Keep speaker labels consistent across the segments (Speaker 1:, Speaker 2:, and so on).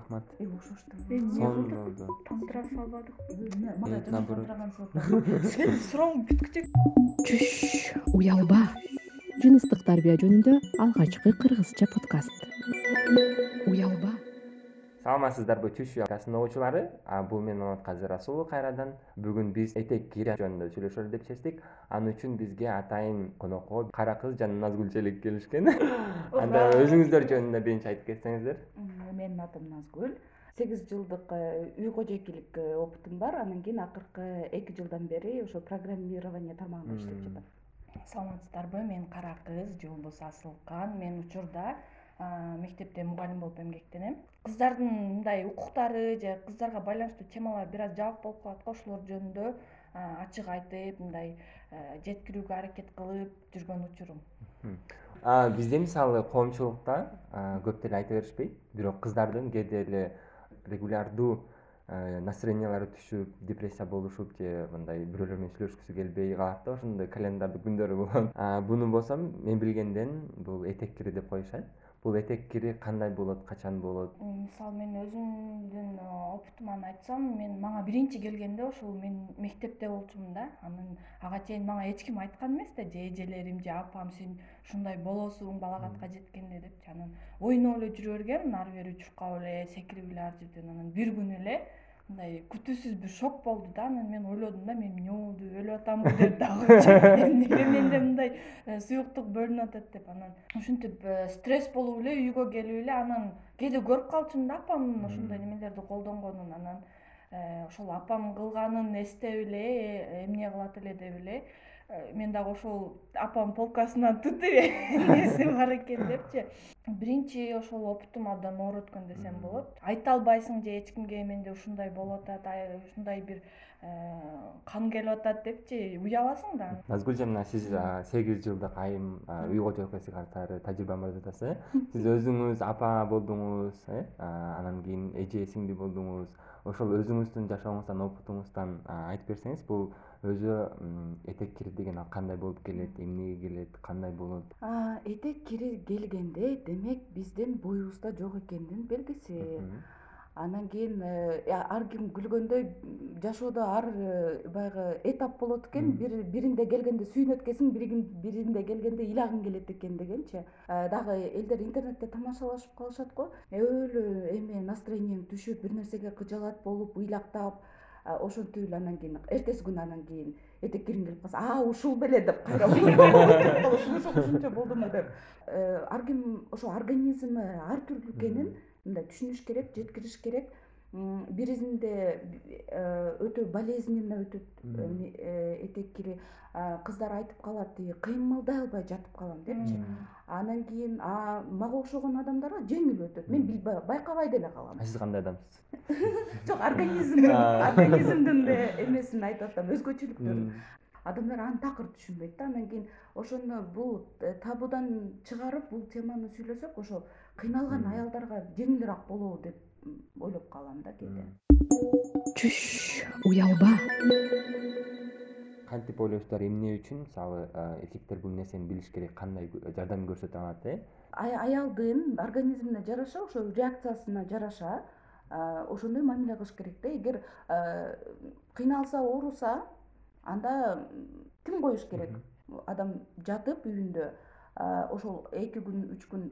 Speaker 1: рахмат.
Speaker 2: Ошошту
Speaker 1: сонун болду.
Speaker 3: Тандыра салбадыкпы
Speaker 2: наоборот
Speaker 3: сен сурооңду бүткүчө
Speaker 4: чүш уялба. Жыныстык тарбия жөнүндө алгачкы кыргызча подкаст. Уялба.
Speaker 1: Саламатсыздарбы чүш уялкасынын угуучулары бул мен маматказы расулов кайрадан бүгүн биз этек кири жөнүндө сүйлөшөлү деп чечтик ал үчүн бизге атайын конокко кара кыз жана назгүл желек келишкен анда өзүңүздөр жөнүндө биринчи айтып кетсеңиздер
Speaker 2: менин атым назгүл сегиз жылдык э, үй кожойкелик э, опытум бар. Анан кийин акыркы эки жылдан бери ошо программирование тармагында иштеп жатам.
Speaker 3: Саламатсыздарбы? Мен кара кыз же болбосо асылкан. Мен учурда мектепте мугалим болуп эмгектенем. Кыздардын мындай укуктары же кыздарга байланыштуу темалар бир аз жабык болуп калат го. Ошолор жөнүндө ачык айтып мындай жеткирүүгө аракет кылып жүргөн учурум.
Speaker 1: Бизде мисалы коомчулукта көп деле айта беришпейт бирок кыздардын кээде эле регулярдуу настроениялары түшүп депрессия болушуп же мындай бирөөлөр менен сүйлөшкүсү келбей калат да ошондой календардык күндөрү болот. Буну болсо мен билгенден бул этек кири деп коюшат бул этек кири кандай болот качан болот?
Speaker 3: Мисалы мен өзүмдүн опытуман айтсам мен мага биринчи келгенде ошол мен мектепте болчумун да. Анан ага чейин мага эч ким айткан эмес да. Же эжелерим же апам сен ушундай болосуң балагатка жеткенде депчи. Анан ойноп эле жүрө бергем ары бери чуркап эле секирип эле ар жерден анан бир күнү эле мындай күтүүсүз бир шок болду да. Анан мен ойлодум да мен эмне болду өлүп атамбы деп дагычы эмнеге менде мындай э, суюктук бөлүнүп атат деп анан ушинтип э, стресс болуп эле үйгө келип эле анан кээде көрүп калчумун да апамдын ушундай немелерди колдонгонун. Анан э, ошол апам кылганын эстеп эле эмне кылат эле деп эле мен дагы ошол апамдын полкасынан түтүп эмнеси бар экен депчи. Биринчи ошол опытум абдан оор өткөн десем болот. Айта албайсың же эч кимге менде ушундай болуп атат ушундай бир э, кан келип атат депчи. Уяласың да.
Speaker 1: Назгүл жана сиз сегиз жылдык айым үй кожойкасы катары тажрыйба бар деп атасыз э сиз өзүңүз апа болдуңуз э анан кийин эже сиңди болдуңуз. Ошол өзүңүздүн жашооңуздан опытуңуздан айтып берсеңиз бул өзү этек кири деген ал кандай болуп келет эмнеге келет кандай болот?
Speaker 2: Этек кири келгенде демек биздин боюбузда жок экендин белгиси. Анан кийин э, ар ким күлгөндөй жашоодо ар э, баягы этап болот экен. Биринде келгенде сүйүнөт экенсиң биринде келгенде ыйлагың келет экен дегенчи э, дагы элдер интернетте тамашалашып калышат го. Өлө эме настроениең түшүп бир нерсеге кыжаалат болуп ыйлактап ошентип эле анан кийин эртеси күнү анан кийин этек кириң келип калса а ушул беле деп кайра ушунча болдуму деп. Э, ар ким ошо организми ар түрдүү экенин мындай түшүнүш керек жеткириш керек. Биринде э, өтө болезненно өтөт э, этек кири. Кыздар айтып калат тиги кыймылдай албай жатып калам депчи анан кийин мага окшогон адамдарга жеңил өтөт. Мен байкабай деле калам.
Speaker 1: Сиз кандай адамсыз?
Speaker 2: Жок организм организмдин эмесин айтып атам өзгөчөлүктөрүн адамдар аны такыр түшүнбөйт да. Анан кийин ошону бул э, табудан чыгарып бул теманы сүйлөсөк ошо кыйналган аялдарга жеңилирээк болобу деп ойлоп калам да кээде.
Speaker 4: Чүш уялба
Speaker 1: кантип ойлойсуздар эмне үчүн? Мисалы эркектер бул нерсени билиш керек кандай жардам көрсөтө алат э?
Speaker 2: Аялдын организмине жараша ошо реакциясына жараша ошондой мамиле кылыш керек да. Эгер кыйналса ооруса анда тим коюш керек? Адам жатып үйүндө ошол эки күн үч күн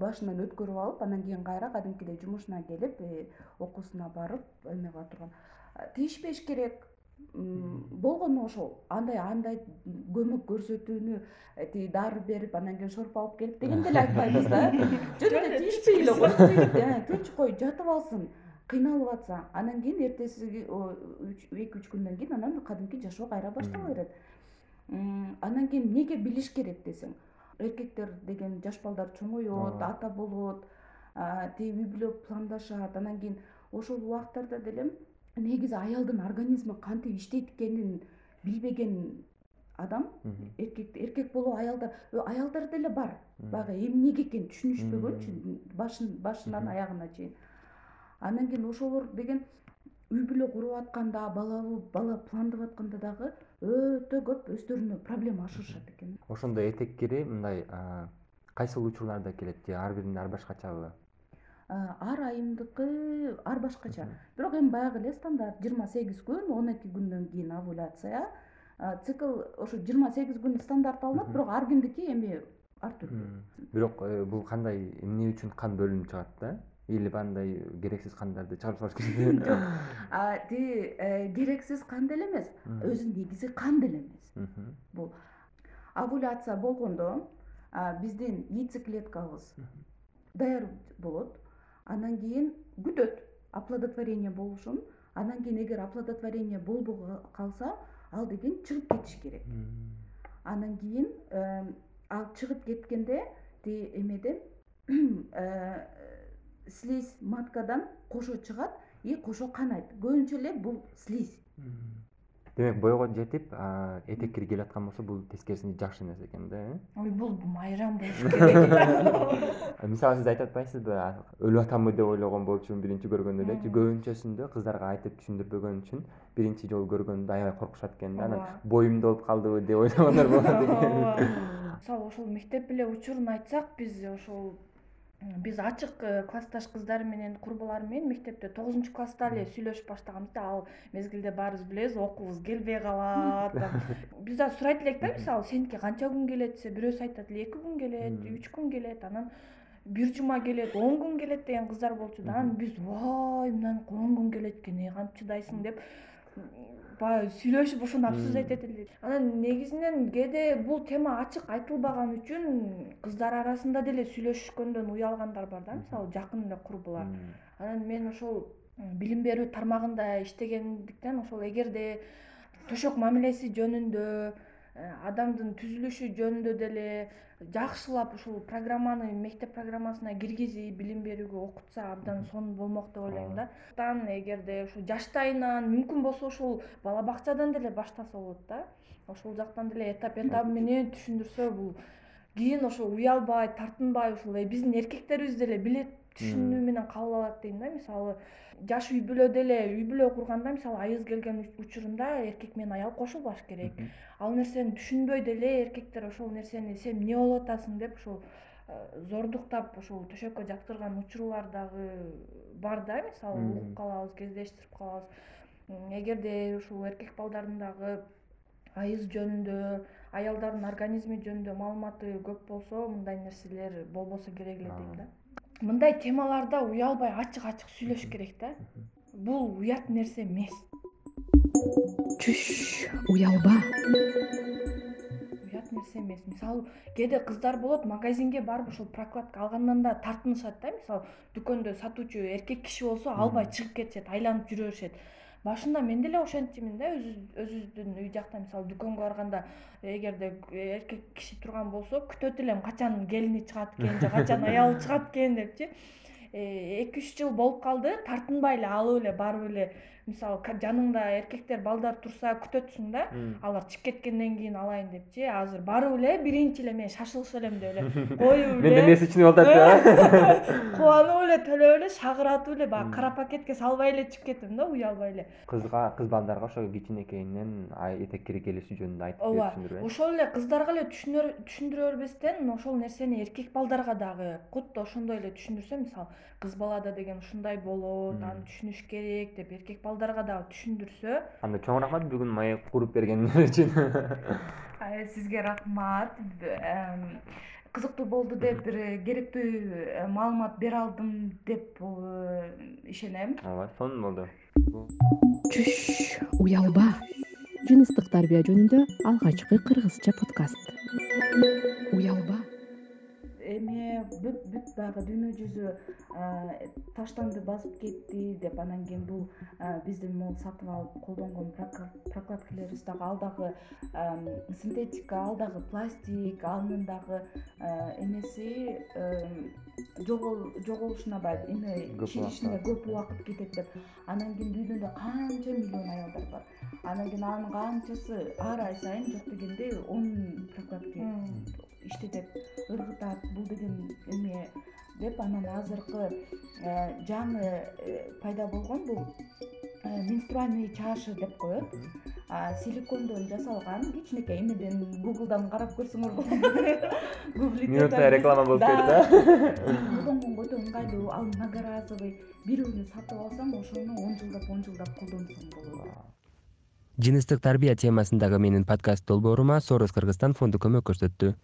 Speaker 2: башынан өткөрүп алып анан кийин кайра кадимкидей жумушуна келип э, окуусуна барып эме кыла турган. Тийишпеш керек болгону ошол андай андай көмөк көрсөтүүнү э, тиги дары берип анан кийин шоруп алып келип деген деле айтпайбыз да. Жөн эле тийишпей эле кой тынч кой жатып алсын кыйналып атса. Анан кийин эртеси эки үч күндөн кийин анан кадимки жашоо кайра баштала берет андан кийин эмнеге билиш керек десең эркектер деген жаш балдар чоңоет ата болот тиги үй бүлө пландашат. Анан кийин ошол убакыттарда деле негизи аялдын организми кантип иштейт экенин билбеген адам эркек эркек болобу аялдар аялдар деле бар. Баягы эмнеге экенин түшүнүшпөгөнчү башынан аягына чейин. Андан кийин ошолор деген үй бүлө куруп атканда балалуу бала пландап атканда дагы өтө көп өздөрүнө проблема ашырышат экен.
Speaker 1: Ошондо этек кири мындай кайсыл учурларда келет же ар биринде ар башкачабы
Speaker 2: ар айымдыкы ар башкача. Бирок эми баягы эле стандарт жыйырма сегиз күн он эки күндөн кийин овуляция. Цикл ошо жыйырма сегиз күн стандарт алынат бирок ар кимдики эми ар түрдүү.
Speaker 1: Бирок э, бул кандай эмне үчүн кан бөлүнүп чыгат да? Или андай керексиз кандарды чыгарып салыш керек?
Speaker 2: Жок. Тиги э, керексиз кан деле эмес өзү негизи кан деле эмес. Бул. Овуляция болгондо биздин яйцеклеткабыз даяр болот андан кийин күтөт оплодотворение болушун. Андан кийин эгер оплодотворение болбой калса ал деген чыгып кетиш керек. Андан кийин ал чыгып кеткенде тиги эмеден э, слизь маткадан кошо чыгат и кошо канайт. Көбүнчө эле бул слизь
Speaker 1: демек бойго жетип этек кири келаткан болсо бул тескерисинче жакшы нерсе экен да э?
Speaker 3: Ой бул майрам болуш керек.
Speaker 1: Мисалы сиз айтып атпайсызбы өлүп атамбы деп ойлогон болчумун биринчи көргөндө депчи көбүнчөсүндө кыздарга айтып түшүндүрбөгөн үчүн биринчи жолу көргөндө аябай коркушат экен да анан боюмда болуп калдыбы деп ойлогондор болот экен.
Speaker 3: Мисалы ошол мектеп эле учурун айтсак биз ошол биз ачык э, классташ кыздар менен курбуларым менен мектепте тогузунчу класста эле сүйлөшүп баштаганбыз да. Ал мезгилде баарыбыз билебиз окуубуз келбей калат. Биз дагы сурайт элек да мисалы сеники канча күн келет десе бирөөсү айтат эле эки күн келет үч күн келет анан бир жума келет он күн келет деген кыздар болчу да. Анан биз вай мынаныкы он күн келет экен кантип чыдайсың? деп баягы сүйлөшүп ошондо обсуждать этели анан негизинен кээде бул тема ачык айтылбаган үчүн кыздар арасында деле сүйлөшүшкөндөн уялгандар бар да мисалы жакын эле курбулар. Анан мен ошол билим берүү тармагында иштегендиктен ошол эгерде төшөк мамилеси жөнүндө э, адамдын түзүлүшү жөнүндө деле жакшылап ушул программаны мектеп программасына киргизип билим берүүгө окутса абдан сонун болмок деп ойлойм да. Эгерде ушу жаштайынан мүмкүн болсо ушул бала бакчадан деле баштаса болот да. Ошол жактан деле этап этабы менен түшүндүрсө бул кийин ошо уялбай тартынбай ушул э, биздин эркектерибиз деле билет түшүнүү менен кабыл алат дейм да. Мисалы жаш үй бүлөдө эле үй бүлө курганда мисалы айыз келген учурунда эркек менен аял кошулбаш керек. Ал нерсени түшүнбөй деле эркектер ошол нерсени сен эмне болуп атасың? деп ушул э, зордуктап ушул төшөккө жаптырган учурлар дагы бар да. Мисалы угуп калабыз кездештирип калабыз. Эгерде ушул эркек балдардын дагы айыз жөнүндө аялдардын организми жөнүндө маалыматы көп болсо мындай нерселер болбосо керек эле дейм да мындай темаларда уялбай ачык ачык сүйлөшүш керек да. Бул уят нерсе эмес.
Speaker 4: Чүш уялба.
Speaker 3: Уят нерсе эмес. Мисалы кээде кыздар болот магазинге барып ошол прокладка алгандан да тартынышат да. Мисалы дүкөндө сатуучу эркек киши болсо албай чыгып кетишет айланып жүрө беришет башында мен деле ошентчүмүн да өзүбүздүн үй жакта мисалы дүкөнгө барганда эгерде эркек киши турган болсо күтөт элем качан келини чыгат экен же качан аялы чыгат экен депчи э, эки үч жыл болуп калды. Тартынбай эле алып эле барып эле мисалы жаныңда эркектер балдар турса күтөтсүң да алар чыгып кеткенден кийин алайын депчи азыр барып эле биринчи эле мен шашылыш элем деп эле коюп эле
Speaker 1: менде эмне сочинип атат деп
Speaker 3: кубанып эле төлөп эле шагыратып эле баягы кара пакетке салбай эле чыгып кетем да уялбай эле.
Speaker 1: Кызга кыз балдарга ошо кичинекейинен этек кири келиши жөнүндө айтып
Speaker 3: ооба ошол эле кыздарга эле түшүндүрө бербестен ошол нерсени эркек балдарга дагы кудду ошондой эле түшүндүрсө мисалы кыз балада деген ушундай болот аны түшүнүш керек деп эркек балдарга дагы түшүндүрсө.
Speaker 1: Анда чоң рахмат бүгүн маек куруп бергениңер үчүн.
Speaker 2: Сизге рахмат. Кызыктуу болду деп бир керектүү э, маалымат бере алдым деп э, ишенем.
Speaker 1: Ооба сонун болду.
Speaker 4: Чүш уялба. Жыныстык тарбия жөнүндө алгачкы кыргызча подкаст
Speaker 2: бүт бүт баягы дүйнө жүзү таштанды басып кетти деп анан кийин бул биздин могу сатып алып колдонгон прокладкалерибиз дагы ал дагы синтетика ал дагы пластик анын дагы эмеси жоголушуна баягы эме чийишине көп убакыт кетет деп анан кийин дүйнөдө канча миллион аялдар бар. Анан кийин анын канчасы ар ай сайын жок дегенде он иштетет ыргытат бул деген эме деп анан азыркы э, жаңы э, пайда болгон бул э, менструальный чашы деп коет. Силикондон жасалган кичинекей эмеден гуглдан карап көрсөңөр болот
Speaker 1: минутта реклама болуп кетти э
Speaker 2: колдонгонго өтө ыңгайлуу ал многоразовый бир уруну сатып алсаң ошону он жылдап он жылдап колдонсоң болот.
Speaker 1: Жыныстык тарбия темасындагы менин подкаст долбоорума сорос кыргызстан фонду көмөк көрсөттү